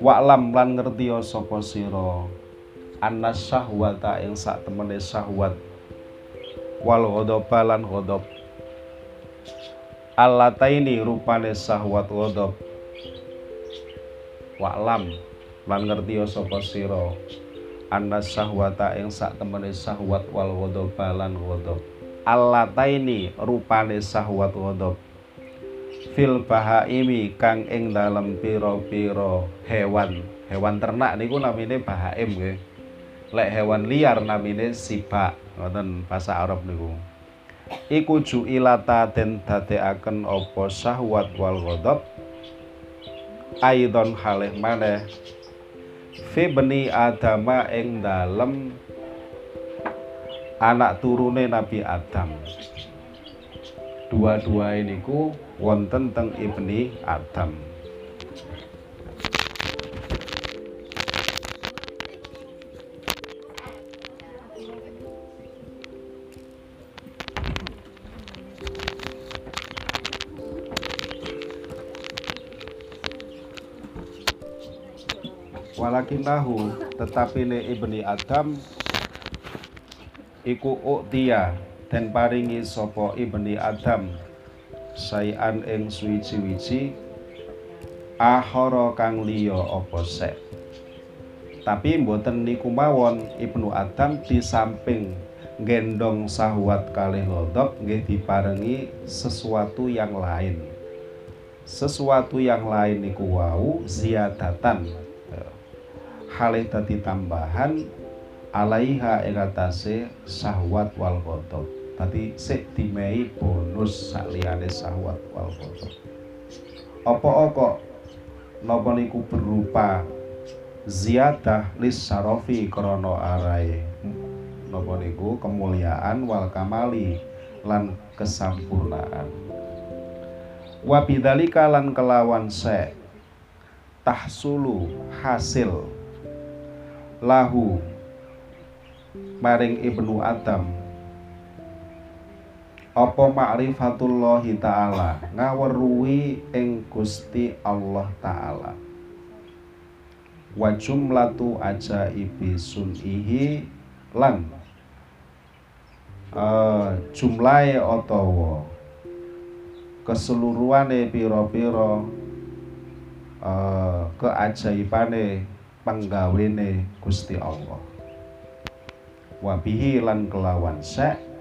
Wa'lam lan ngerti sapa sira. Anas syahwata ing sak temene syahwat. Wal ghadaba lan ghadab. Allataini rupane syahwat ghadab. Wa'lam lan ngerti sapa sira. Anas syahwata ing sak temene syahwat wal ghadaba lan ghadab. Allataini rupane syahwat ghadab fil bahaimi kang ing dalem pira-pira hewan. Hewan ternak niku namine bahaim nggih. Lek hewan liar namine sibak ngoten bahasa Arab niku. Iku ju'ilata den dadekaken apa syahwat wal ghadab. Aidon halih maneh. Fi beni adama ing dalem anak turune Nabi Adam. Dua-dua ini ku wonten teng ibni Adam. Walakinahu tetapi ne ibni Adam iku uktia dan paringi sopo ibni Adam sayan ing suwiji-wiji ahara kang liya apa sek? Tapi mboten niku mawon ibnu Adam di samping gendong sahwat kalih lodok nggih diparengi sesuatu yang lain. Sesuatu yang lain niku wau ziyadatan. Halih dadi tambahan alaiha ing atase sahwat wal ghadab Tadi sik dimei bonus sakliyane sahwat wal ghadab. Apa-apa napa niku berupa ziyadah lis sarofi krana arae. Napa niku kemuliaan wal kamali lan kesampurnaan. Wa bidzalika lan kelawan se tahsulu hasil lahu maring ibnu Adam apa ma'rifatullahi ta'ala? Ngaweruhi ing Gusti Allah ta'ala. Wa jumlatu ajaibi sunihi lan uh, jumlahe utawa keseluruhane pira-pira uh, keajaibane penggawene Gusti Allah. Wabihi lan kelawan sek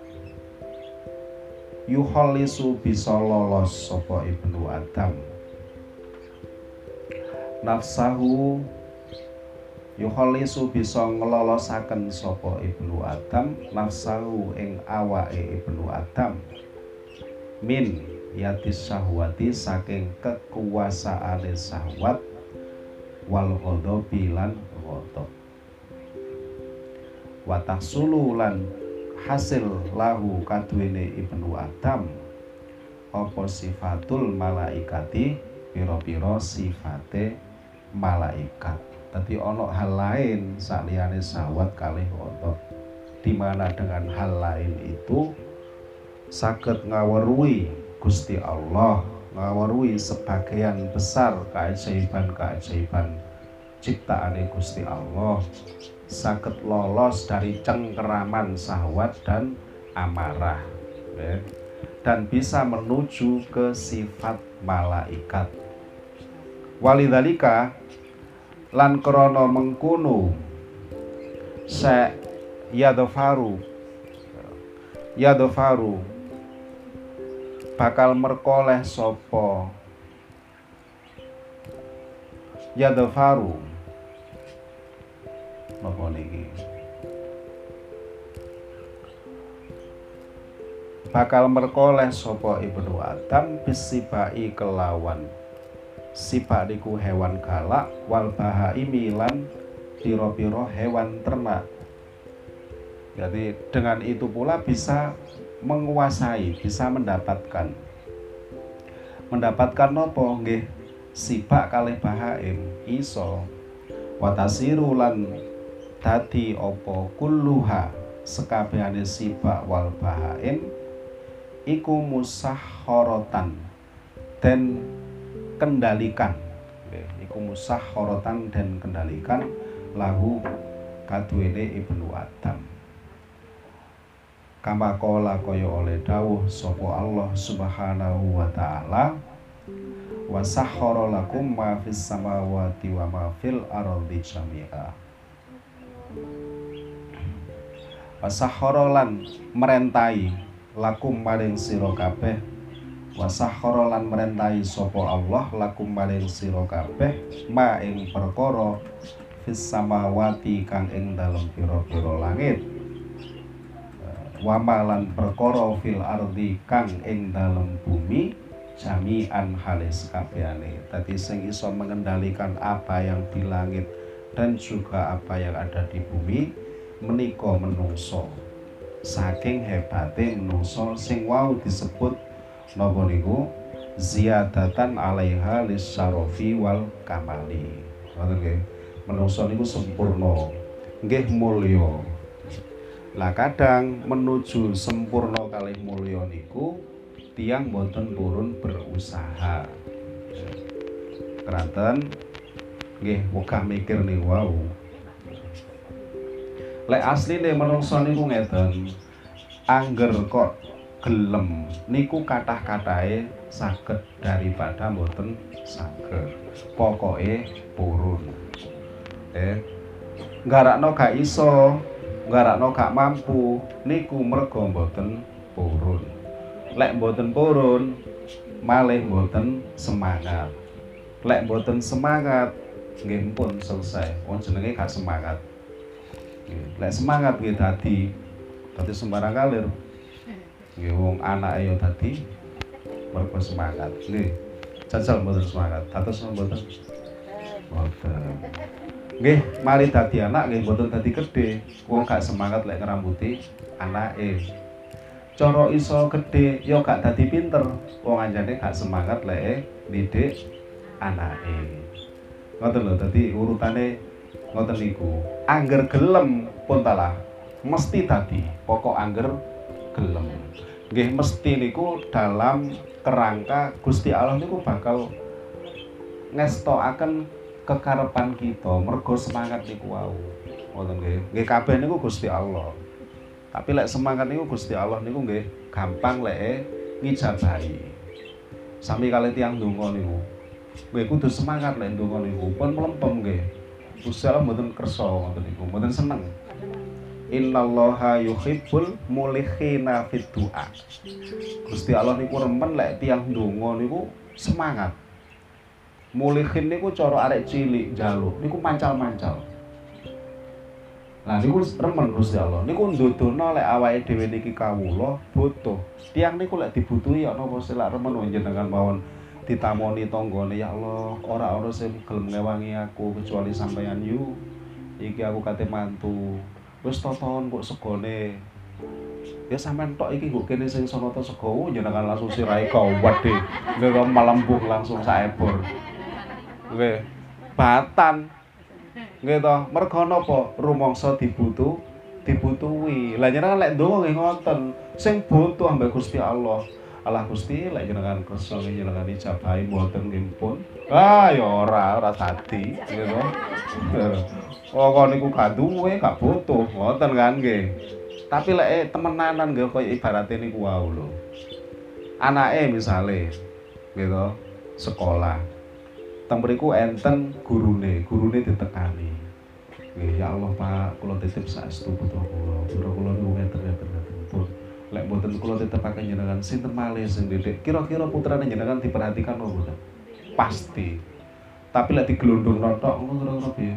yuholisu bisa lolos sapa ibnu Adam. Nafsahu yuholisu bisa ngelolosaken sapa ibnu Adam nafsahu ing awake ibnu Adam. Min yatis sahwati saking kekuasaane sahwat wal ghadabi lan ghadab hasil lahu kadwene ibnu Adam apa sifatul malaikati? Piro-piro sifate malaikat. Tadi ono hal lain saliyane sawat kalih otot di mana dengan hal lain itu sakit ngawarui Gusti Allah ngawarui sebagian besar keajaiban-keajaiban ciptaan Gusti Allah sakit lolos dari cengkeraman sahwat dan amarah. Ya. dan bisa menuju ke sifat malaikat. Walidhalika lan krono mengkunu se yadofaru yadofaru bakal merkoleh sopo yadofaru napa niki? Bakal merkoleh sapa ibnu Adam bisibai kelawan. Sibak niku hewan galak wal bahaimi lan piro-piro hewan ternak. Jadi dengan itu pula bisa menguasai bisa mendapatkan. Mendapatkan nopo nggih sibak kalih bahaim iso. Watasiru lan dadi apa? Kulluha sekabehane sibak wal bahaim iku musahharatan dan kendalikan. Iku horotan dan kendalikan lahu kaduwene ibnu Adam. Kama kola kaya oleh dawuh sopo Allah subhanahu wa ta'ala wa sahhara lakum ma fis samawati wa ma fil ardi wa sahhara lan merentai lakum maring sira kabeh. Wa sahhara lan merentai sapa Allah lakum maring sira kabeh. Ma ing perkara fis samawati kang ing dalem pira-pira langit. Wa malan perkara fil ardi kang ing dalem bumi jami'an halis kabehane. Tadi sing iso mengendalikan apa yang di langit dan juga apa yang ada di bumi menika menungso. Saking hebate menungso sing wau disebut napa niku ziyadatan alaiha lisyarofi wal kamali. Ngoten nggih. Menungso niku sempurna. Nggih mulya. Lah kadang menuju sempurna kalih mulya niku tiang boten purun berusaha keranten nggih muka mikir nih wow. Lek asli nih menungso niku ngeten angger kok gelem. Niku kathah katahe saged daripada boten saged pokoke purun. Eh garakno gak iso garakno gak mampu niku mergo boten purun. Lek mboten purun malih mboten semangat. Lek mboten semangat nggih pun selesai. Wong jenenge gak semangat. Lek semangat nggih dadi dadi sembarang kalir. Nggih wong anake yo dadi mergo semangat. Nggih. Jajal mboten semangat. Dados mboten mboten. Nggih mari dadi anak nggih mboten dadi gedhe. Wong gak semangat lek ngerambuti anake. Cara iso gede yo gak dadi pinter. Wong anjane gak semangat lek didik anake ngoten lho dadi urutane ngoten niku angger gelem pun talah mesti tadi pokok angger gelem nggih mesti niku dalam kerangka Gusti Allah niku bakal ngestokaken kekarepan kita mergo semangat niku wau ngoten nggih nggih kabeh niku Gusti Allah tapi lek semangat niku Gusti Allah niku nggih gampang lek ngijabahi. Sami kali tiang donga niku. Nggih kudu semangat lek donga niku pun melempem. Gusti Allah mboten kersa ngoten niku, mboten seneng. Innallaha yuhibbul mulikhina fid du'a. Gusti Allah niku remen lek tiang donga niku semangat. Mulikhin niku cara arek cilik njaluk niku mancal-mancal. Nah niku remen Gusti Allah. Niku ndudono lek awake dhewe niki kawula butuh. Tiang niku lek dibutuhi ana apa sih lek remen njenengan mawon ditamoni tanggane ya Allah, ora ana sing gelem ngewangi aku kecuali sampeyan yu. Iki aku kate mantu. Wis toton kok segone. Ya sampean tok iki kok kene sing sono to sego njenengan langsung sirahe kawat deh. Nggih malembung langsung saebor. Nggih. Batan Nggih to, mergo napa? Rumangsa dibutuh dibutuhi. Lah jenengan lek ndonga nggih ngoten, sing butuh ambek Gusti Allah. Allah Gusti lek jenengan kersa jenengan ijabahi mboten nggih pun. Ah ya ora, ora dadi, nggih to. Kok niku gak duwe, gak butuh, ngoten kan nggih. Tapi lek eh, temenanan nggih koyo ibarate niku wau lho. Anake misale to, sekolah. Teng mriku enten gurune, gurune ditekani. Ya Allah Pak, kula titip saestu putra kula. Putra kula ngeten. Lek mboten kula titepaken jenengan sinten malih sing didik. Kira-kira putrane jenengan diperhatikan apa mboten? Pasti. Tapi lek digelundung tok ngono kira-kira piye?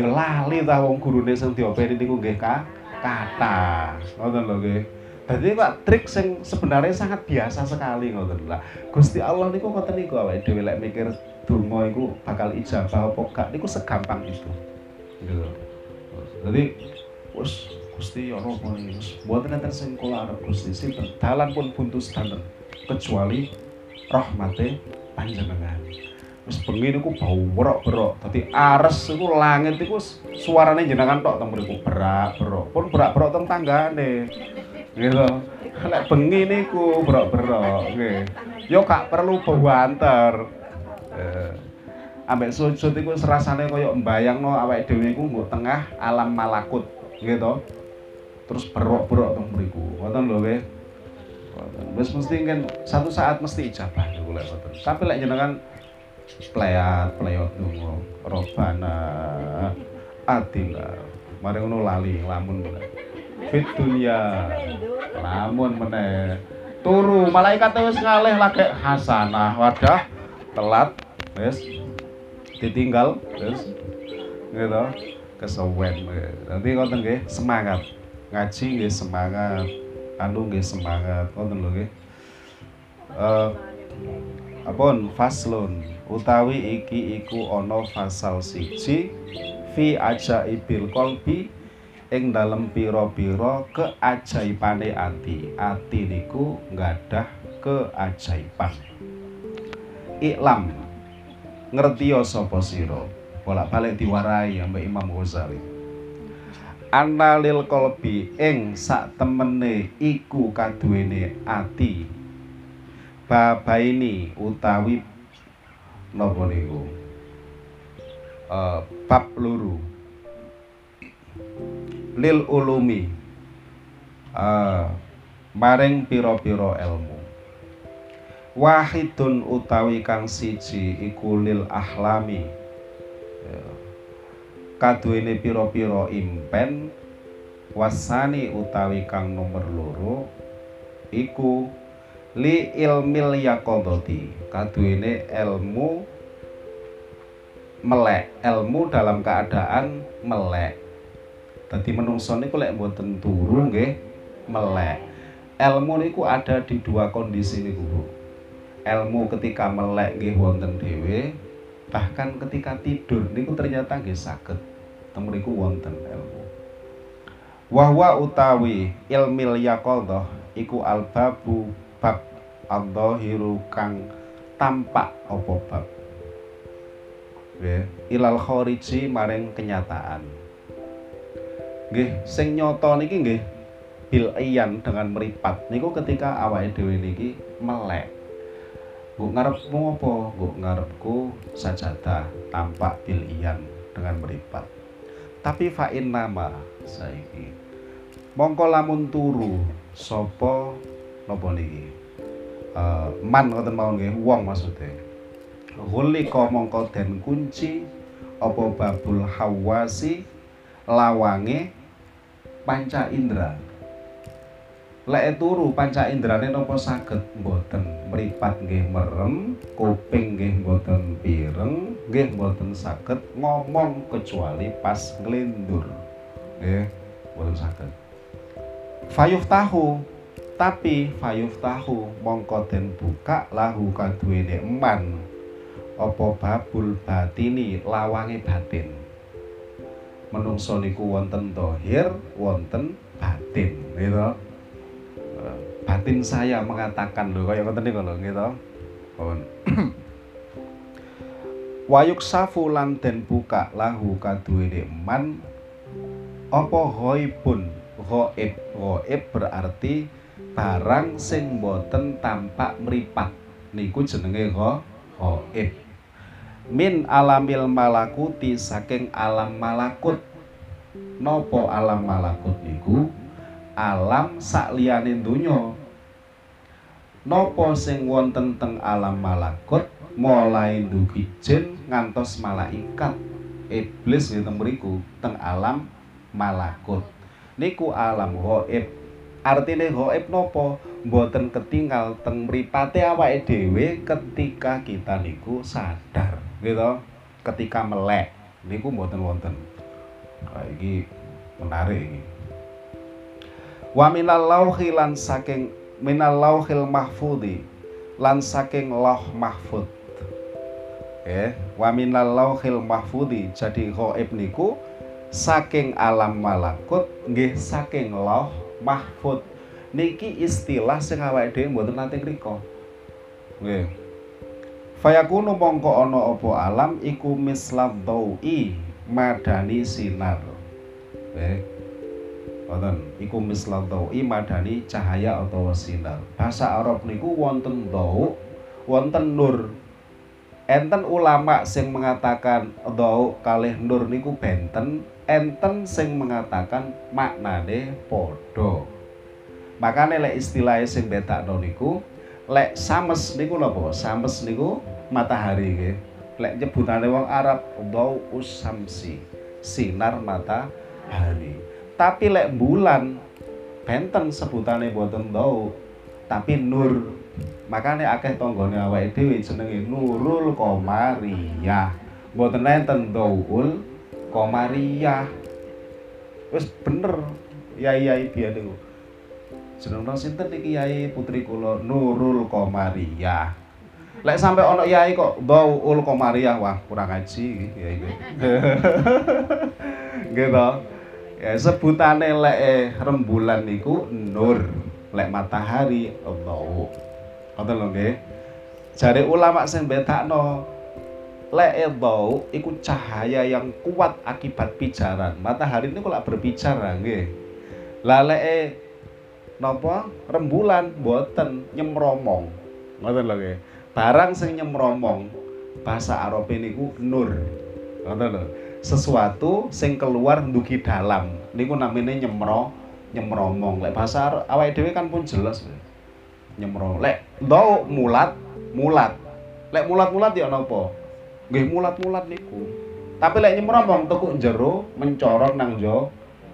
Ya lali ta wong gurune sing diopeni niku nggih ka kata. Ngoten lho nggih. Dadi Pak trik sing sebenarnya sangat biasa sekali ngoten lah. Gusti Allah niku ngoten niku awake dhewe lek mikir donga iku bakal ijabah apa gak niku segampang itu gitu jadi wis Gusti apa iki wis mboten enten sing kula Gusti sinten? Dalan pun buntu sedanten kecuali rahmate panjenengan. Wis bengi niku berok-berok. Dadi ares iku langit iku suarane jenengan tok teng mriku berak berok pun berak berok teng tanggane. Gitu lek bengi niku brok-brok nggih. Yo gak perlu bawanter eh, ambek sujud iku serasane kaya mbayangno awake dhewe iku mbok tengah alam malakut. Gitu terus berok-berok teng mriku. Ngoten lho nggih wis mesti kan satu saat mesti ijabah niku lek ngoten. Tapi lek jenengan playat playot donga robana atina mari ngono lali lamun fit dunya lamun meneh. Turu malaikat wis ngalih lagi hasanah wadah telat wis. Ditinggal wis. Gitu. Kesewen nanti ngoten nggih semangat ngaji nggih semangat. Anu nggih semangat ngoten lho nggih. Uh, apun faslun. Utawi iki iku ana fasal siji fi ajaibil qalbi ing dalem pira-pira keajaibane ati. Ati niku nggadah keajaiban iklam ngerti sapa sira? Bolak-balik diwarai ambek Imam Ghazali analil kolbi ing sak temene iku kaduwene ati. Babaini utawi napa niku? Uh, bab luru. Lil ulumi. Uh, maring pira-pira ilmu. Wahidun utawi kang siji iku lil ahlami. Ya. Kaduwene pira-pira impen wasani utawi kang nomor loro iku li ilmil yakodoti kaduwene ilmu melek ilmu dalam keadaan melek. Tadi menungso niku lek mboten turu nggih melek. Ilmu niku ada di dua kondisi niku Bu. Ilmu ketika melek nggih wonten dhewe bahkan ketika tidur niku ternyata nggih saged temriku wonten ilmu. Wahwa utawi ilmil yaqadhah iku albabu bab adzahiru kang tampak apa bab? Ilal khariji maring kenyataan. Nggih sing nyata niki nggih bil iyan dengan meripat. Niku ketika awake dhewe niki melek. Gue ngarepmu apa? Gue ngarepku sajadah tampak bil iyan dengan meripat. Tapi fa'in nama saiki. Mongko lamun turu sapa napa niki? Uh, man ngoten mawon nggih, wong maksude. Hulika mongko den kunci apa babul hawasi lawange panca indra lek turu panca indrane napa saged mboten mripat nggih merem kuping nggih mboten pireng nggih mboten saged ngomong kecuali pas nglindur. Nggih mboten saged. Fayuf tahu tapi fayuf tahu mongko den buka lahu kaduwene eman. Apa babul batini lawange batin? Menungso niku wonten dohir wonten batin gitu batin saya mengatakan loh kayak ngoten niku lho gitu. Pun. Wayuk safu lan den buka lahu kaduwene man apa hoibun hoib hoib berarti barang sing boten tampak meripat niku jenenge ho hoib min alamil malakuti saking alam malakut. Nopo alam malakut niku alam sak liyane donya. Napa sing wonten teng alam malakut mulai dugi jin ngantos malaikat? Iblis ngeten mriku teng alam malakut. Niku alam gaib artine gaib napa? Mboten ketinggal teng mripate awake dhewe ketika kita niku sadar gitu ketika melek. Niku mboten wonten. Iki menarik iki wa minal lauhi lan saking minal lauhil mahfudi lan saking lauh mahfud. Ya wa minal lauhil mahfudi jadi ghaib niku saking alam malakut nggih saking lauh mahfud. Niki istilah sing awake dhewe mboten nate ngrika nggih. Fayakunu mongko ana apa alam iku mislad madani sinar. Eh, Ngoten, iku misla i madani cahaya atau sinar. Bahasa Arab niku wonten dau, wonten nur. Enten ulama sing mengatakan dau kalih nur niku benten, enten sing mengatakan maknane padha. Makane lek istilahnya sing bedakno niku lek sames niku napa? Sames niku matahari nggih. Lek nyebutane wong Arab dau usamsi, sinar matahari tapi lek bulan benten sebutane boten tau. Tapi nur. Makanya akeh tonggone awake dhewe jenenge Nurul Komariah boten enten daul Komariah wis bener yai-yai biyen niku. Jeneng sinten iki yai putri kula? Nurul Komariah lek sampai ono yai kok daul Komariah wah kurang ngaji yai gitu ya sebutane lek rembulan niku nur lek matahari Allah. Ngoten lho nggih. Jare ulama sing bedakno lek edau iku cahaya yang kuat akibat pijaran. Matahari ini kalau berbicara nggih. Lah lek napa? Rembulan boten nyemromong. Ngoten lho nggih. Barang sing nyemromong bahasa Arab niku nur. Ngoten lho sesuatu sing keluar ndugi dalam niku namanya nyemro nyemromong lek bahasa awake dhewe kan pun jelas nyemro. Lek do mulat mulat. Lek mulat-mulat ya napa? Nggih mulat-mulat niku. Tapi lek nyemromong tuku jero mencorong nang jo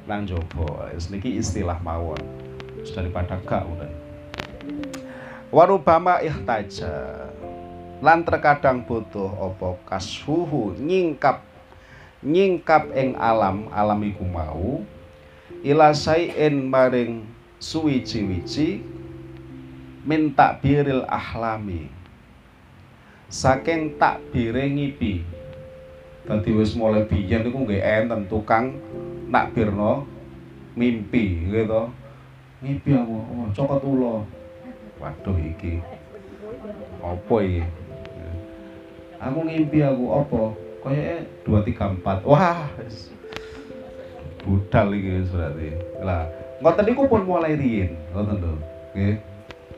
nang jaba niki istilah mawon. Daripada gak udah warubama ihtaja. Lan terkadang butuh opo kasuhu nyingkap nyingkap ing alam alam iku mau ila saien maring suwiji-wiji minta biril ahlami. Saking takbire ngipi dadi wis mulai biyen niku nggih enten tukang nakbirno mimpi gitu mimpi aku oh, cokot ulo waduh iki. Apa iki? Aku ngimpi aku apa kayaknya dua tiga empat. Wah. Budal iki berarti. Lah ngoten niku pun mulai riyin ngoten lho. Nggih.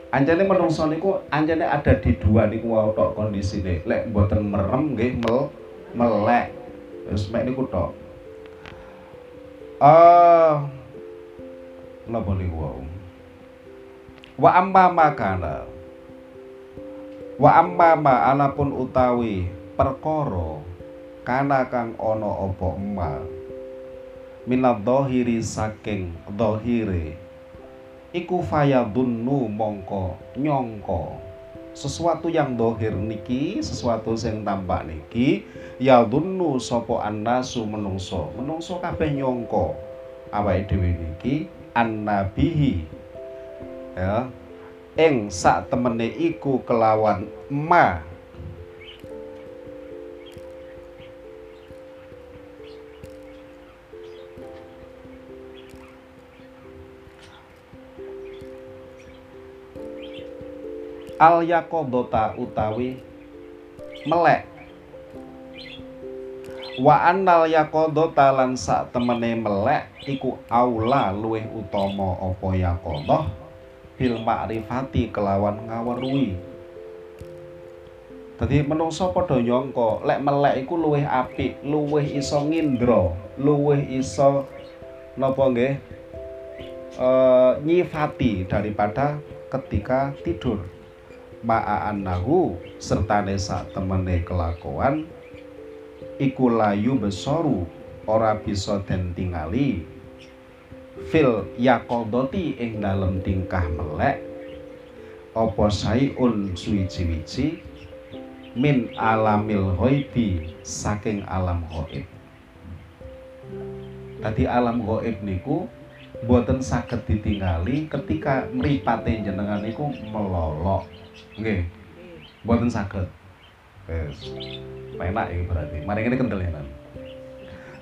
Anjane menungso niku anjane ada di dua niku wau tok kondisine. Lek mboten merem nggih mel melek. Wis mek niku tok. Uh, napa niku wau? Wa amma makana wa amma ma anapun utawi perkara kana kang ana apa emal. Minad dhahiri saking dhahire. Iku fayadunnu mongko nyongko. Sesuatu yang dohir niki sesuatu sing tampak niki ya dunnu sapa annasu menungso. Menungso kabeh nyongko. Awake dhewe niki annabihi. Ya ing sak temene iku kelawan ma al yakodota utawi melek. Wa annal yakodota lan sak temene melek iku aula luweh utama apa yakodoh bil makrifati kelawan ngaweruhi Dadi menungso padha nyangka lek melek iku luwih apik, luwih iso ngindra, luwih iso napa nggih? Uh, nyifati daripada ketika tidur ma'aan nahu sak temene kelakuan iku layu besoru ora bisa den tingali. Fil yakodoti ing dalem tingkah melek apa sayun suwiji-wiji min alamil ghaibi saking alam ghaib. Tadi alam ghaib niku boten saged ditingali ketika mripate jenengan niku melolok Oke, Mboten saged. Wis. Penak iki berarti. Mari ini kendel ya.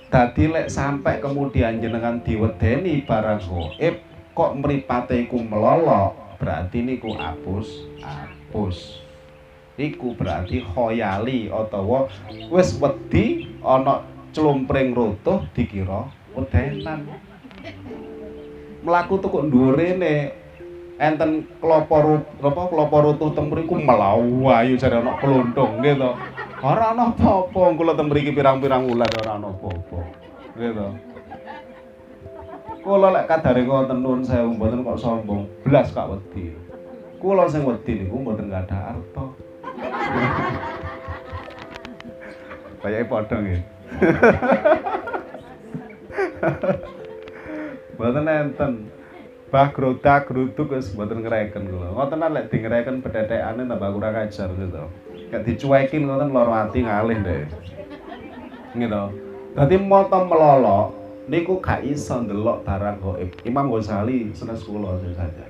Dadi lek sampai kemudian jenengan diwedeni barang goib kok mripate iku melolok, berarti niku apus, apus. Iku berarti khoyali utawa wis wedi ana clumpring rutuh dikira wedenan. mlaku tuh kok dhuwur rene enten klopo apa klopo rutuh teng mriku melayu jare ana klonthong nggih to. Ora ana apa-apa kula teng mriki pirang-pirang wulan ora ana apa-apa nggih to. Kula lek kadare ngoten nuwun sewu mboten kok sombong blas kak wedi. Kula sing wedi niku mboten gadah arta. Kayake padha nggih. Mboten enten. Bah grodak gruduk wis mboten ngreken kula. Ngoten lek di ngreken bedhetekane tambah kurang ajar gitu. Kayak dicuekin ngoten lara ati ngalih deh. Gitu. Dadi moto melolok niku gak iso ndelok barang gaib. Imam Ghazali senes kula saja.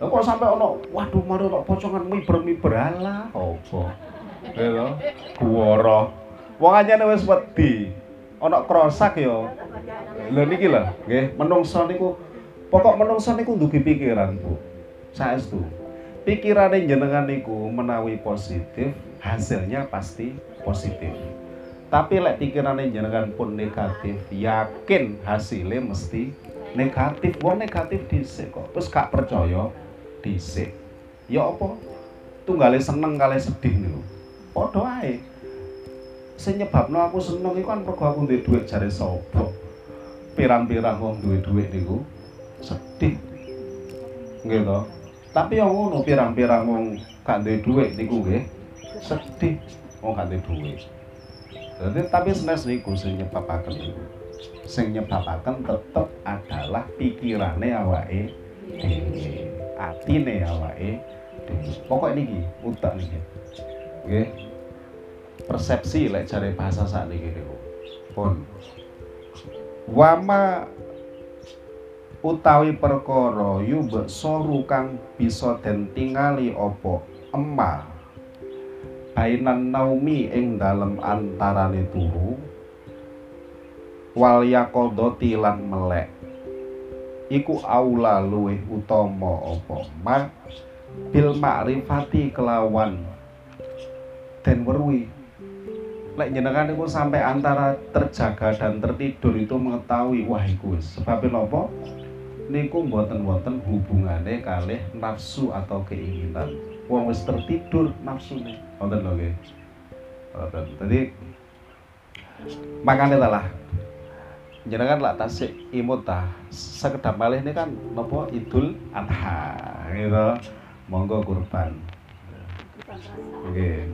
Lah kok sampai ono waduh mari kok pocongan miber-miber ala opo. Gitu. Kuwara. Wong anyane wis wedi. Ono krosak ya Lho niki lho, nggih, menungso niku pokok menungso niku ndugi pikiran, Bu. Saestu. Pikirane jenengan niku menawi positif, hasilnya pasti positif. Tapi lek pikirane jenengan pun negatif, yakin hasilnya mesti negatif. Wong negatif dhisik kok. Terus gak percaya dhisik. Ya apa? Tunggale seneng kali sedih niku. Padha ae. Sing nyebabno aku seneng iku kan mergo aku duwe dhuwit jare sapa pirang-pirang wong duwe dhuwit niku sedih. To? Tapi yang ngono pirang-pirang wong gak duwe dhuwit niku nggih sedih wong gak duwe dhuwit. Jadi tapi senes niku sing nyebabaken niku. Sing nyebabaken tetep adalah pikirane awake dhewe. Atine awake dhewe. Pokok niki utak niki. Nggih. Persepsi lek jare bahasa sakniki niku. Pun wama utawi perkara yubsaru kang bisa den tingali apa? Emma bainan naumi ing dalem antarane turu wal yaqadati lan melek. Iku aula luweh utama apa? Ma bil makrifati kelawan. Den weruhi. Lek jenengan niku sampai antara terjaga dan tertidur itu mengetahui wah iku sebab napa niku mboten-mboten hubungane kalih nafsu atau keinginan. Wong wis tertidur nafsune. Wonten lho nggih. Wonten. Dadi makane lah? Jenengan lak tasik imut ta? Sekedap malih ini kan napa idul adha gitu. Monggo kurban. Oke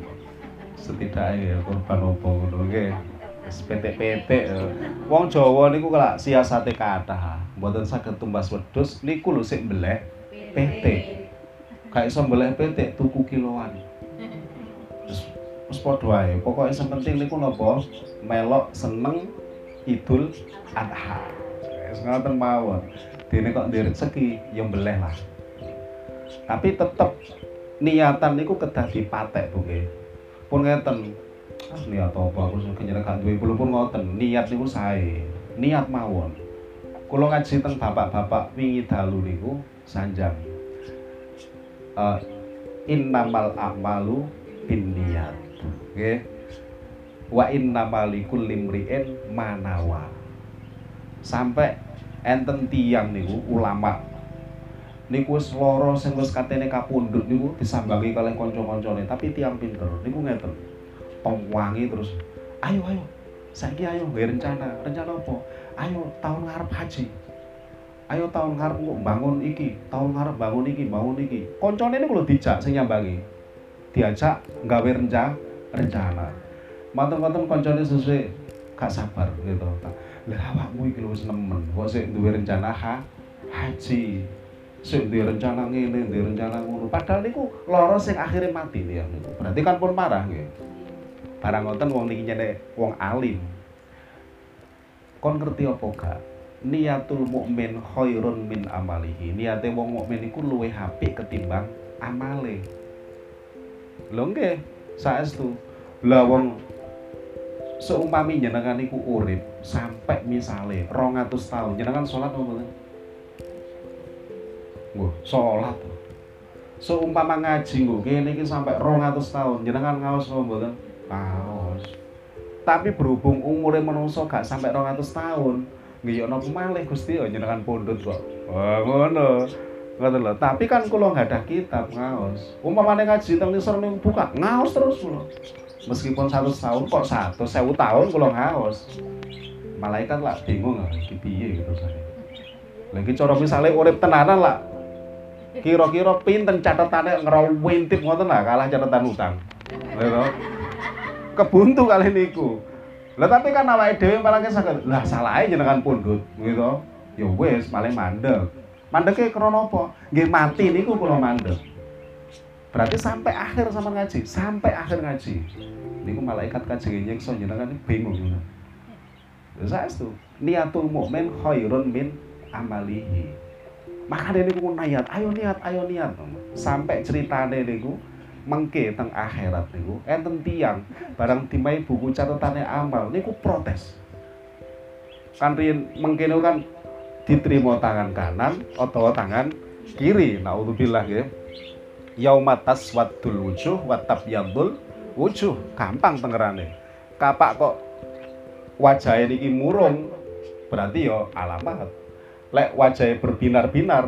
setidaknya ya korban opo ngono nggih petik-petik ya. wong Jawa niku kelak siasate kathah mboten saged tumbas wedhus niku lho sik mbeleh petik. Gak iso mbeleh petik tuku kiloan. Wis padha wae pokoke sing penting niku napa? Melok seneng Idul Adha. Wis ngoten mawon. Dene kok ndek rezeki ya mbeleh lah. Tapi tetep niatan niku kedah dipatek Bu pun ngeten ah niat apa aku kenyere gak duwe pun ngoten niat niku sae. Niat mawon. Kula ngaji teng bapak-bapak wingi dalu niku sanjang. Uh, innamal a'malu bin niat nggih. Wa innamal likulli manawa sampai enten tiang niku ulama. Niku wis lara sing wis katene kapundhut niku disambangi kalih kanca-kancane tapi tiang pinter. Niku ngeten pewangi terus ayo ayo saiki ayo gawe rencana. Rencana apa? Ayo tahun ngarep haji. Ayo tahun ngarep bangun iki tahun ngarep bangun iki bangun iki. Kancane niku lho dijak sing nyambangi. Diajak gawe rencana rencana. Manten-manten kancane sesuai gak sabar gitu. Lah awakmu iki lho wis nemen kok sik duwe rencana ha haji? Sing di rencana ngene, di rencana ngono. Padahal niku lara sing akhirnya mati niku. Berarti kan pun marah nggih. Barang ngoten wong niki nyene wong alim. Kon ngerti apa gak? Niatul mukmin khairun min amalihi. Niate wong mukmin iku luwih apik ketimbang amale. Lho nggih, saestu. Lah wong seumpami jenengan iku urip sampai misale 200 tahun jenengan salat apa? Nggo, salat. Seumpama ngaji nggo kene iki sampai 200 tahun. Jenengan ngaos apa mboten? Ngaos. Tapi berhubung umurnya menungso gak sampai 200 tahun, nggih ana malih Gusti yo jenengan pundut kok. Wah, ngono. Ngoten lho. Tapi kan kula nggak ada kitab ngaos. Umpamane ngaji teng nisor ning buka, ngaos terus kula. Meskipun satu tahun kok satu sewu tahun kula ngaos. Malaikat lah bingung iki piye gitu saya. Lagi cara misalnya urip tenanan lah kira-kira pinten catatannya ngerawintip ngoten lah kalah catatan utang. Lho. Kebuntu kali niku. Lah tapi kan awake dhewe malah saged. Lah salahe jenengan pundut gitu. Ya wis malah mandek. Mandeke krana apa? Nggih mati niku kula mandek. Berarti sampai akhir sama ngaji, sampai akhir ngaji. Niku malaikat kajenge nyiksa jenengan bingung. Saya itu niatul mukmin khairun min amalihi. Makanya niku niat, ayo niat, ayo niat. Sampai ceritane niku mengke teng akhirat niku. Enten tiang barang dimai buku catatannya amal. Niku protes. Kan riyen mengke kan diterima tangan kanan atau tangan kiri. Naudzubillah nggih. Yaumat taswaddul wujuh wa tabyadul wujuh. Gampang tengerane. Kapak kok wajah ini murung berarti yo ya alamat. Lek wajahnya berbinar-binar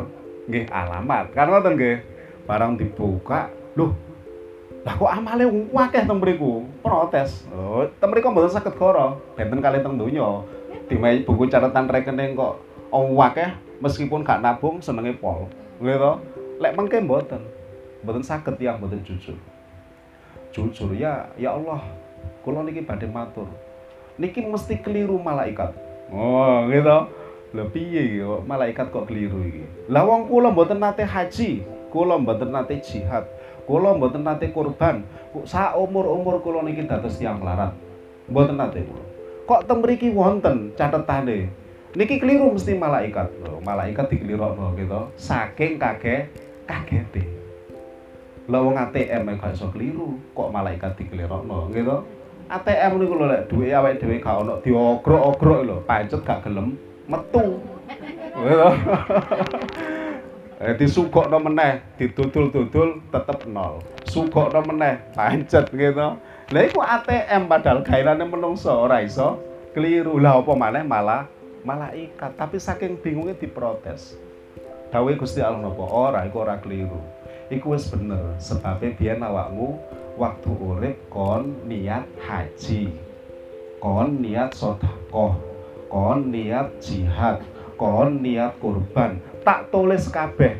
nggih alamat. Ngoten nggih? Barang dibuka loh lah kok amale wakeh teng mriku? Protes. Oh teng mriku mboten saged goro. Benten kali teng donya. Dimai buku catatan rekening kok. Wakeh meskipun gak nabung senenge pol. Gitu lek mengke mboten. Mboten saged yang mboten jujur. Jujur ya ya Allah. Kula niki badhe matur. Niki mesti keliru malaikat. Oh gitu lha piye malaikat kok keliru iki? Lah wong kula mboten nate haji kula mboten nate jihad Kula mboten nate kurban. Sak umur-umur kula niki dados tiyang larat. Mboten nate kula. Kok teng mriki wonten catetane. Niki keliru mesti malaikat. Loh, malaikat dikelirokno gitu. Saking kage kagete. Lah wong ATM gak iso keliru, kok malaikat dikelirokno gitu. ATM niku lho lek duwe awake dhewe gak ono diogrok-ogrok lho, pancet gak gelem metu. Eh disugokno meneh, didudul-dudul tetep nol. Sugokno meneh, pancet gitu. Lah iku ATM padahal gairane menungso ora iso keliru. Lah apa maneh malah malaikat, tapi saking bingungnya diprotes. Dawe Gusti Allah napa? Ora, iku ora keliru. Iku wis bener, sebabnya biyen awakmu waktu urip kon niat haji. Kon niat sedekah, kon niat jihad, kon niat kurban tak tulis kabeh.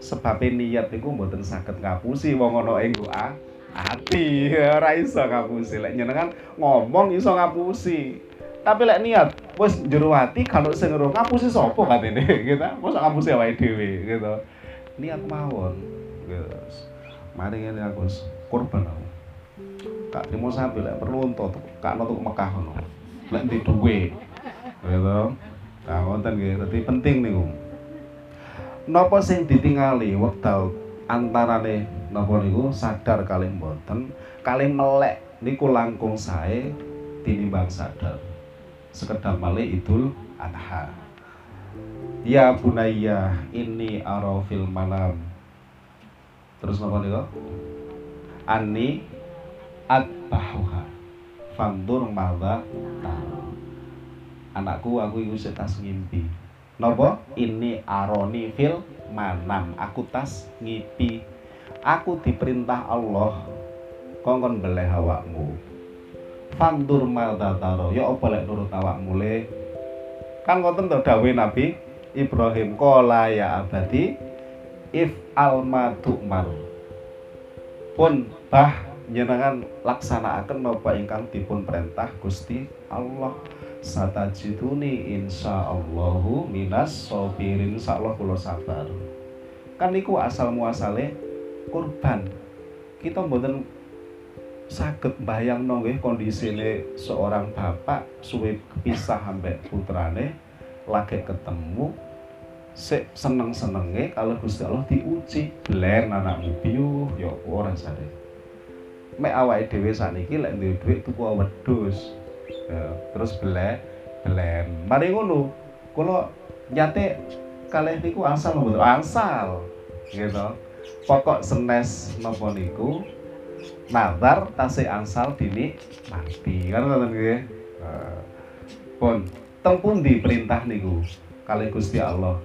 Sebab niat niku mboten saged ngapusi wong ana ing doa ati. Ora iso ngapusi. Lek nyenengan ngomong iso ngapusi. Tapi lek niat wis jero ati kalau sing ngeruh ngapusi sapa katene gitu. Mosok ngapusi awake dhewe gitu. Niat mawon. Gitu mari ngene aku kurban aku. Kak Timo sampe lek perlu untuk Kak Notuk Mekah ngono. Lek di duwe. Gitu. Nah, wonten nggih, dadi penting niku. Napa sing ditingali wekdal antarane napa niku sadar kalih mboten, kalih melek niku langkung sae tinimbang sadar. Sekedar malih Idul Adha. Ya bunayya ini arafil malam. Terus napa niku? Ani adbahuha. Fandur madza anakku aku iku tas ngimpi. Nopo ini aroni fil manam. Aku tas ngipi aku diperintah Allah kongkon beleh awakmu? Fandur maldataro ya apa lek nurut awakmu le? Kan konten to dawe Nabi Ibrahim kola ya abadi if almadu mar pun bah jenengan laksanakaken napa ingkang dipun perintah Gusti Allah satajiduni insyaallahu minas sobirin. Insyaallah kula sabar. Kan niku asal muasale kurban. Kita mboten saged bayang nggih kondisine seorang bapak suwe pisah ambek putrane lagi ketemu sik seneng-senenge kalau Gusti Allah diuji bler anakmu piyu ya ora sare mek awake dhewe sakniki lek duwe dhuwit tuku wedhus terus belek belen mari ngono kula nyate kalih niku asal mboten asal gitu. Pokok senes napa niku nazar tasih asal dini mati. Kan ngoten nggih pun tempundi perintah niku kali Gusti Allah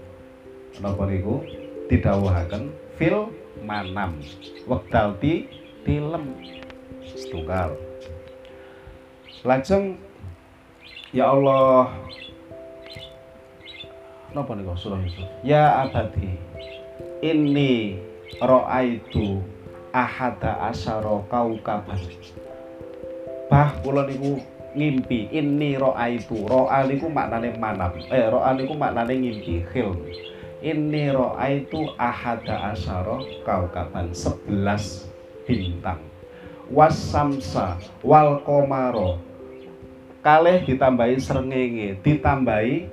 napa niku? Didhawuhaken fil manam wekdal ti tilem setunggal lajeng ya Allah. Napa niku surah Yusuf? Ya abadi ini itu ahada asyara kaukaban. Bah kula niku ngimpi ini roa itu roa niku maknane manam eh roa niku maknane ngimpi khil. Ini roa itu ahada asyara kaukaban sebelas bintang. Wasamsa wal komaro kalih ditambahi srengenge. Ditambahi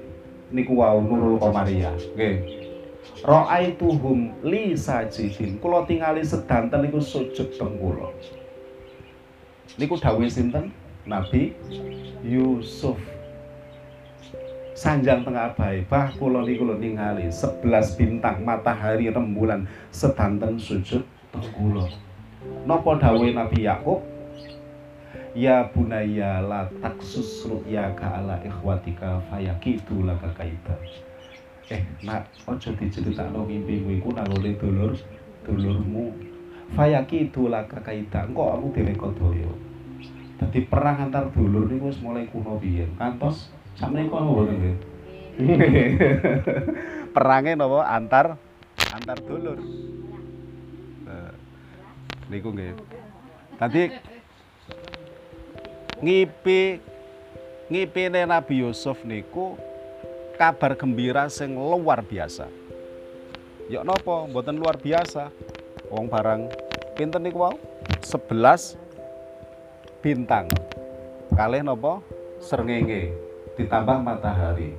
niku wau nurul komaria. Nggih. Ra'aituhum li sajidin. Kula tingali sedanten niku sujud teng kula niku dawuh sinten? Nabi Yusuf. Sanjang tengah bayi bah kula niku lho ningali 11 bintang matahari rembulan sedanten sujud teng kula napa dawuhe Nabi Yakub Ya bunaya la taksus ru'yaka ala ikhwatika fayakitu laka kaita. Eh, nak ojo diceritakno mimpimu iku nang oleh dulur dulurmu. Fayakitu laka kaita. Engko aku dhewe kodaya. Dadi perang antar dulur niku wis mulai kuno biyen. Kantos sakmenika mboten nggih. Perange napa antar antar dulur. Nah, niku nggih. Tadi ngipi ngipine Nabi Yusuf niku kabar gembira sing luar biasa. Ya napa mboten luar biasa. Wong barang pinten niku wau? 11 bintang kalih napa srengenge ditambah matahari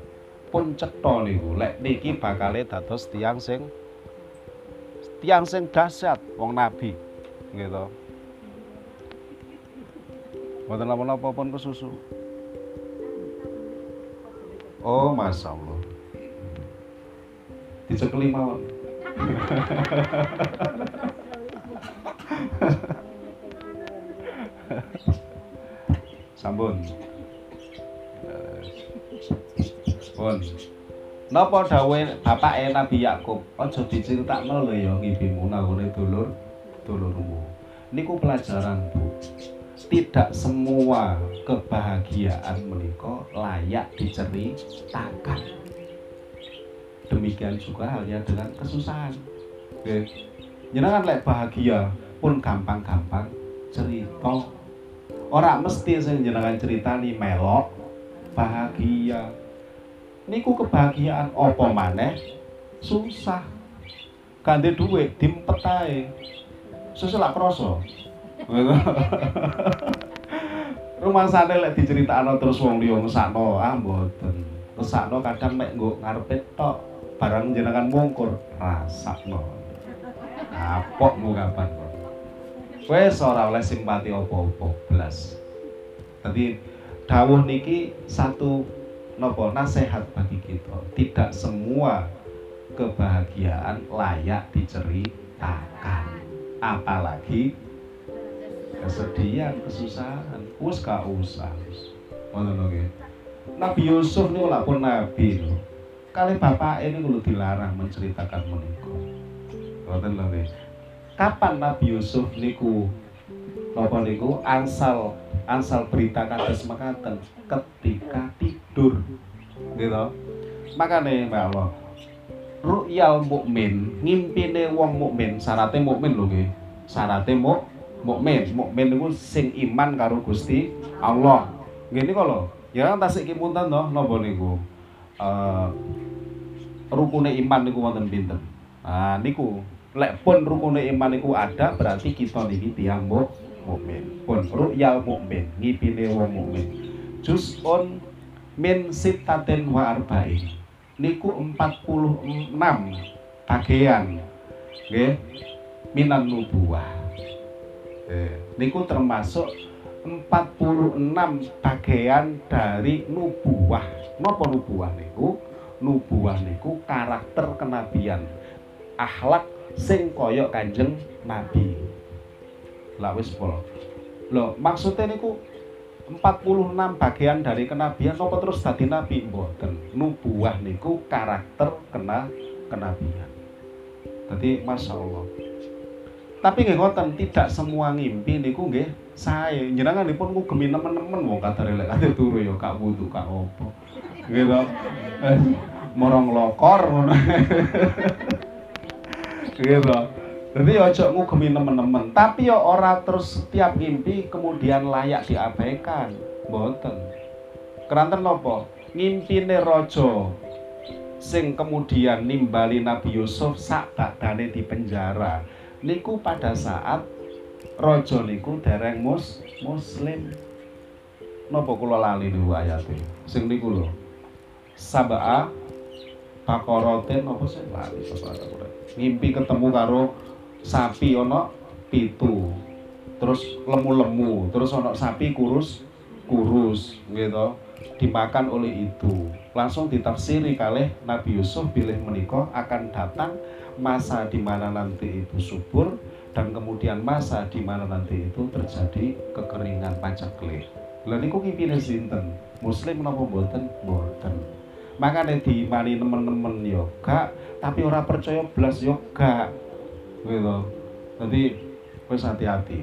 pun cetha niku lek niki bakale dados tiang sing tiang sing dahsyat wong nabi gitu Mboten napa-napa pun kesusu. Oh, Masya Allah. Dicekeli mawon. Sampun. Pun. Napa dawuhe bapake Nabi Yakub, aja diceritakno lho ya ngibimu nangone dulur dulurmu. Niku pelajaran, Bu. Tidak semua kebahagiaan menika layak diceritakan. Demikian juga halnya dengan kesusahan. Oke. Lek bahagia pun gampang-gampang cerita. Orang mesti sing jenengan ceritani melok bahagia niku kebahagiaan apa maneh susah ganti duit dimpet ae susah lah kroso rumah sana lek diceritakno terus wong liya ngesakno ah mboten. Ngesakno kadang mek nggo ngarepe tok barang jenengan mungkur rasakno. Kapok mu kapan wes ora oleh simpati apa-apa blas. Dadi dawuh niki satu nopo nasihat bagi kita. Tidak semua kebahagiaan layak diceritakan apalagi kesedihan kesusahan. Wis gak usah lho Nabi Yusuf niku lak pun nabi lho. Kali bapak ini kudu dilarang menceritakan menika ngoten lho kapan Nabi Yusuf niku napa niku ansal ansal berita kados mekaten? Ketika tidur. Gitu makane Mbak Allah ru'yal mukmin ngimpine wong mukmin syaratnya mukmin lho nggih. Syaratnya muk mukmin. Mukmin niku sing iman karo Gusti Allah. Nggih niku lho. Ya kan tasik kipunten to napa niku? Uh, rukune iman niku wonten pinten? Nah niku. Lek pun rukune iman niku ada berarti kita niki tiyang mukmin. Pun ru'yal mukmin ngipine wong mukmin. Juz'un min sitatin wa arba'in. Niku 46 bagian nggih? Minan nubuah eh, niku termasuk 46 bagian dari nubuah. Napa nubuah niku? Nubuah niku karakter kenabian akhlak sing koyok kanjeng nabi. Lah wis pol lho maksudnya niku 46 bagian dari kenabian apa terus dadi nabi mboten? Nubuah niku karakter kena kenabian. Jadi masya Allah tapi nggih ngoten tidak semua ngimpi niku nggih saya njenenganipun ngugemi nemen-nemen wong kadare lek kate turu ya kak wudu kak opo gitu eh, morong lokor gitu jadi ojo ngugemi nemen-nemen. Tapi ya ora terus setiap ngimpi kemudian layak diabaikan. Mboten. Keranten napa? Ngimpine raja sing kemudian nimbali Nabi Yusuf sak badane di penjara niku pada saat raja niku dereng mus muslim. Napa kula lali niku ayate? Sing niku lho. Sabaa bakoroten apa sih lali? Ngimpi ketemu karo sapi ono pitu. Terus lemu-lemu terus ono sapi kurus kurus gitu dimakan oleh itu langsung ditafsiri kalih Nabi Yusuf pilih menikah akan datang masa di mana nanti itu subur dan kemudian masa di mana nanti itu terjadi kekeringan paceklik. Lah niku ngipine sinten? Muslim napa mboten? Mboten. Makanya di mani teman-teman yo gak, tapi ora percaya blas yo gak. Gitu. Jadi wis hati-hati.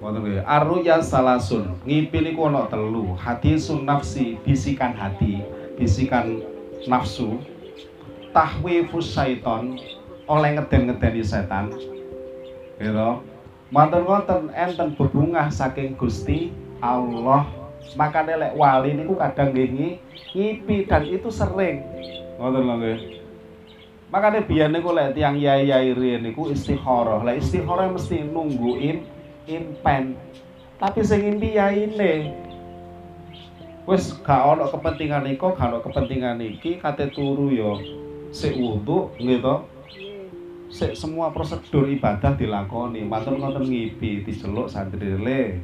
Wonten. Arruya salasun. Ngipi niku ana telu. Hadisun nafsi, bisikan hati, bisikan nafsu tahwifus syaiton oleh ngeden-ngedeni setan. Gitu. Mantan wonten enten bebungah saking Gusti Allah. Maka lek wali niku kadang nggih ngipi dan itu sering. Ngoten lho makanya biar niku lek tiang yai yai riyen niku istikharah lek istikharah mesti nunggu im impen. Tapi sing impi yaine. Wis gak ono kepentingan iku gak ono kepentingan iki kate turu yo sik wudu nggih to? Semua prosedur ibadah dilakoni. Matur ngoten ngipi diceluk santri le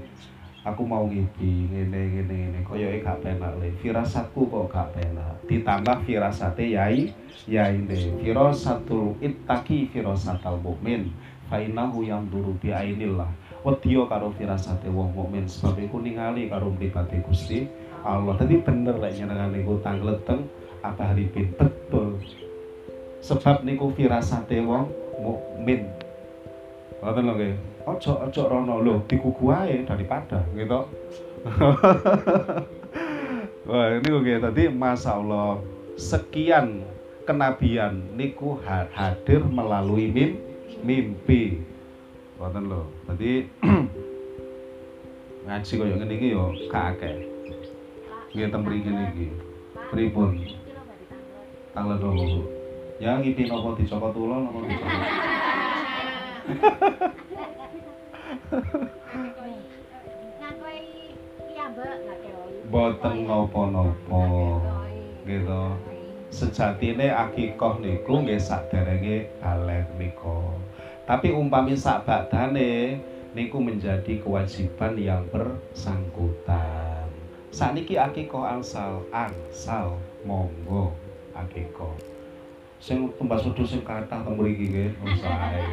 aku mau ngipi ngene ngene ngene. Koyoke gak penak le. Firasatku kok gak penak ditambah firasate yai yai le. Firasatul ittaqi firasatal mukmin fa innahu yanduru bi ainillah. Wedya karo firasate wong mukmin sebab iku ningali karo mripate Gusti Allah. Tadi bener lek nyenengane ku tangleteng apa haripin betul sebab niku firasate wong mukmin. Ngoten lho nggih. Aja aja rono lho dikuku ae daripada gitu. Wah, ini nggih tadi Masya Allah sekian kenabian niku hadir melalui mim, mimpi. Ngoten lho. Tadi ngaji koyo ngene iki yo gak akeh. Nggih ten mriki niki. Pripun? Tanggal 20. Ya ngipi nopo dicokot ulon nopo dicokot. Boten nopo-nopo. Gitu. Sejatine akikoh niku nggih saderenge balik niku. Tapi umpami sak badane niku menjadi kewajiban yang bersangkutan. Sakniki akikoh angsal, angsal monggo akikoh sing tumbas wedhus sing kathah teng mriki nggih sae.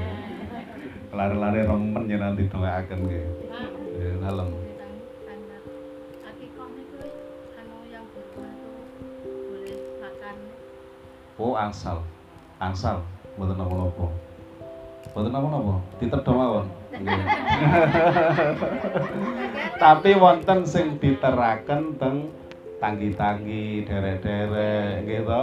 Lare-lare remen yen nanti dongaaken nggih. Nggih dalem. Oh angsal, angsal, mboten napa-napa. Mboten napa-napa, ditedha mawon. Tapi wonten sing diteraken teng tanggi-tanggi, derek-derek gitu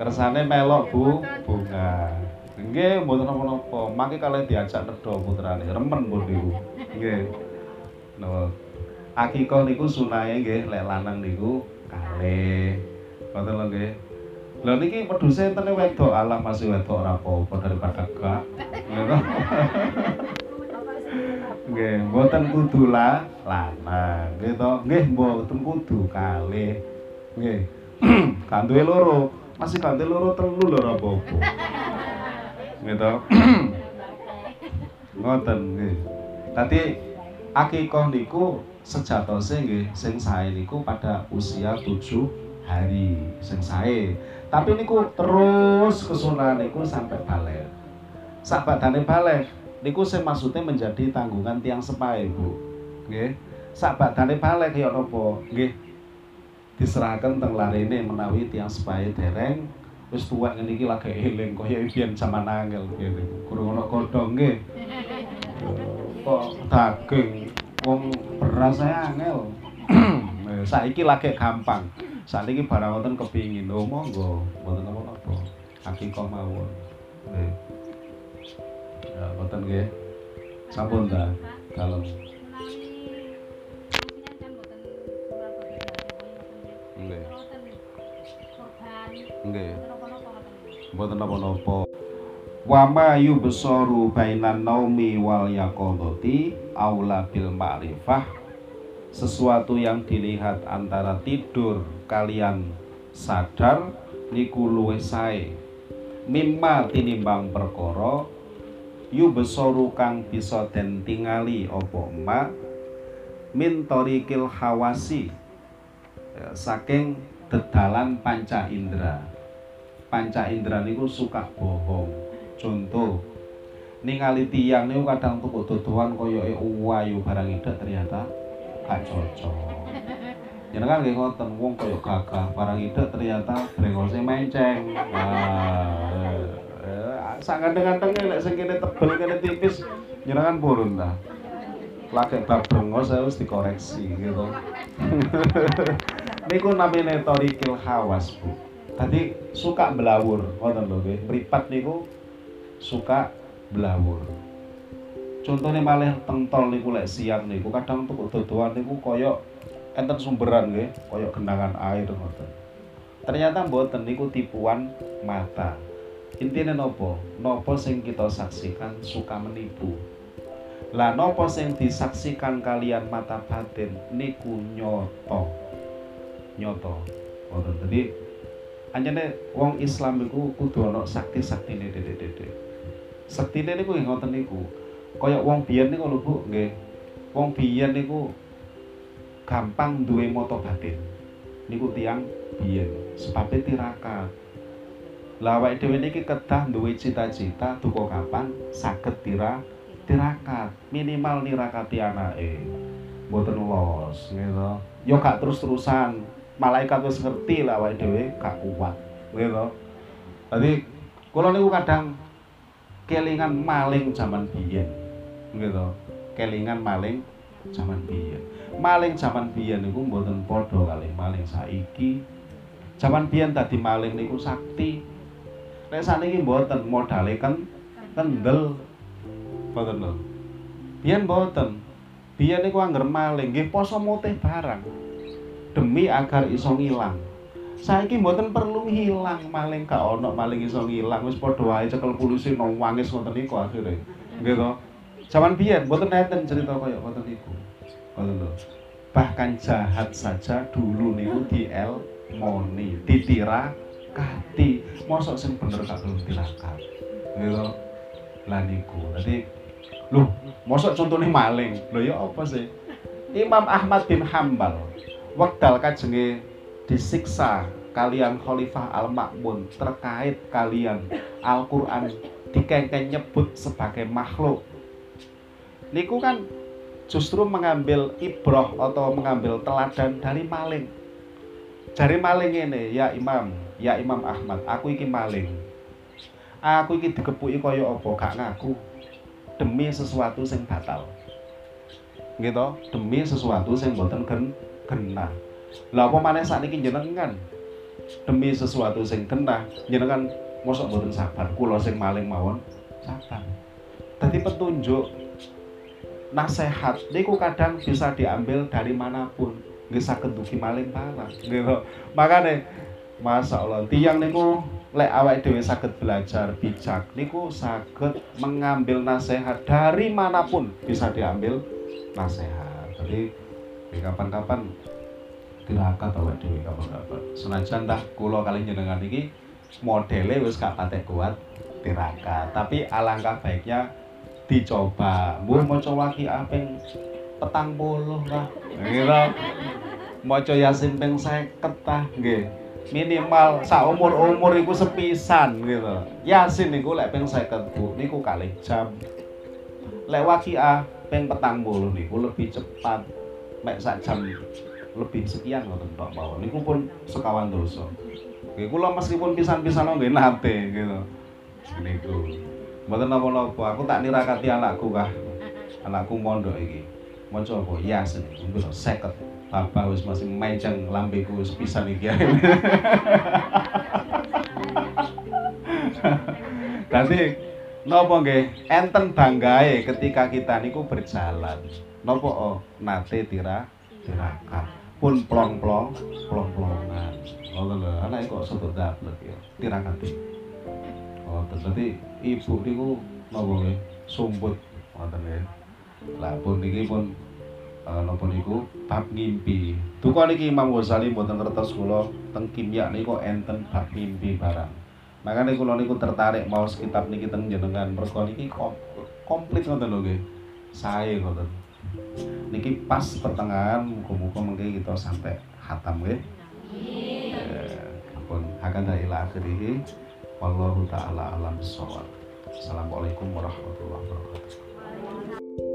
kersane melok Bu bunga. Nggih, mboten napa-napa. Mangke kalian diajak nedha putrane, remen pun niku. Nggih. Napa? Akikah niku sunahe nggih lek lanang niku kalih. Ngoten lho nggih. Lha niki peduse entene wedok, alah masih wedok ora apa-apa daripada gak. Nggih, mboten kudu lah lanang, nggih to. Nggih, mboten kudu kalih. Nggih. Loro masih kanthi loro telu lho apa-apa. Gitu. Ngoten nggih. Tadi akikah niku sejatose nggih sing sae niku pada usia tujuh hari sing sae. Tapi niku terus kesunahan niku sampai balik. Sak badane balik niku sing maksudnya menjadi tanggungan tiang sepae, Bu. Nggih. sabadane balik ya napa nggih diserahkan teng larene menawi tiang sepae dereng wis tuwek ngene iki lagi eling kaya biyen zaman angel ngene kurang ana godhong nggih. Kok daging wong beras saya angel. Saiki lagi gampang. Saat ini barang wonten kepingin. Oh monggo. Wonten apa-apa hakikah mawon. Nggih ya wonten nggih. Sampun ta kalem nggih. Mboten napa-napa. Wa ma yubsaru bainan naumi wal yaqadati aula bil ma'rifah. Sesuatu yang dilihat antara tidur kalian sadar niku luwih sae. Mimma tinimbang perkara yubsaru kang bisa den tingali apa ma? Min hawasi ya, saking dedalan panca indera panca indera niku suka bohong. Contoh ningali tiang niku kadang tuku dodoan koyoke wayu barang itu ternyata gak cocok. Jenengan nggih ngoten wong koyo gagah barang itu ternyata brengose menceng. Nah eh, sangat dengan tengah nek sing kene tebel kene tipis jenengan purun ta. Lagi bab brengos harus dikoreksi gitu. Niku namine torikil hawas bu tadi suka belawur. Ngoten lho nggih mripat niku suka belawur. Contohnya malah tentol niku lek siang niku kadang tuh dodoan niku koyok enten sumberan nggih. Koyok genangan air ngoten. Ternyata mboten niku tipuan mata. Intinya nopo? Nopo sing kita saksikan suka menipu. Lah nopo sing disaksikan kalian mata batin niku nyoto. Nyoto. Ngoten. Jadi anjane wong Islam iku kudu ana sakti-saktine dedek-dedek sektine niku nggih ngoten niku. Kaya wong biyen niku lho Bu, nggih. Wong biyen niku gampang duwe mata batin. Niku tiang biyen, sebabe tirakat. Lah awake dhewe niki kedah duwe cita-cita duka kapan saged tira tirakat, minimal nirakati anake. Mboten los, gitu. Yo gak terus-terusan. Malaikat wis ngerti lah awake dhewe gak kuat. Gitu. Jadi kula niku kadang kelingan maling zaman biyen gitu. Kelingan maling zaman biyen. Maling zaman biyen niku mboten padha kali maling saiki. Zaman biyen tadi maling niku sakti. Nek saniki mboten modale kan kendel. Mboten lho. Biyen mboten. Biyen niku angger maling nggih poso mutih barang demi agar iso ngilang. Saiki mboten perlu hilang maling gak ono maling iso ngilang wis padha wae cekel polisi nang wangis ngoten niku akhire. Nggih to? Zaman biyen neten cerita kaya ngoten niku. Ngoten bahkan jahat saja dulu niku di el moni ditira kati mosok sing bener gak belum tirakat nggih to? Lah dadi lho mosok contohnya maling. Lho ya apa sih? Imam Ahmad bin Hambal wekdal kajenge disiksa kalian Khalifah Al-Ma'mun terkait kalian. Al-Quran dikengken nyebut sebagai makhluk. Niku kan justru mengambil ibroh atau mengambil teladan dari maling. Dari maling ini ya imam ya imam Ahmad aku iki maling. Aku iki digepuki kaya apa? Gak ngaku. Demi sesuatu sing batal. Gitu demi sesuatu sing boten gen genah. Lah apa maneh sakniki jenengan demi sesuatu sing kena jenengan mosok mboten sabar. Kula sing maling mawon sabar. Dadi petunjuk nasihat niku kadang bisa diambil dari mana pun. Nggih saged dugi maling parah gitu makane Masya Allah tiang niku lek awak dewi saged belajar bijak niku saged mengambil nasihat dari mana pun bisa diambil nasihat jadi kapan-kapan tirakat awake dhewe kapan-kapan. Senajan tah kula kali jenengan iki modele wis gak patek kuat tirakat, tapi alangkah baiknya dicoba. Mbuh maca waqiah ping petang puluh lah. Ngira maca Yasin ping 50 tah nggih. Minimal sak umur-umur iku sepisan gitu. Yasin niku lek ping 50 Bu niku kalih jam. Lek waqiah ping petang puluh niku lebih cepat mek sak jam lebih sekian ngoten tok mawon niku pun sekawan dosa Oke, kula meskipun pisan-pisan nggih nate gitu. Niku. Mboten napa-napa, aku tak nirakati anakku kah. Anakku mondok iki. Maca apa? Yasin. Engko 50. Bapak wis masih menceng lambeku wis pisan iki. Dadi napa nggih enten banggae ketika kita niku berjalan. Napa oh, nate tira tirakat. Pun plong-plong, plong-plongan. Ngoten lho, anake kok sedot dablek ya. Tirakati. Oh, dadi ibu niku napa nggih sumput ngoten nggih. Lah pun niki pun uh, napa niku bab ngimpi. Duka niki Imam Ghazali mboten ngertos kula teng kimia niku enten bab mimpi barang. Makanya kula niku tertarik mau kitab niki teng jenengan mergo niki komplit ngoten lho nggih. Sae ngoten. Niki pas pertengahan muga-muga mengke kita sampai hatam nggih. Pun hakada ila akhirih. Wallahu taala alam bisawab. Assalamualaikum warahmatullahi wabarakatuh.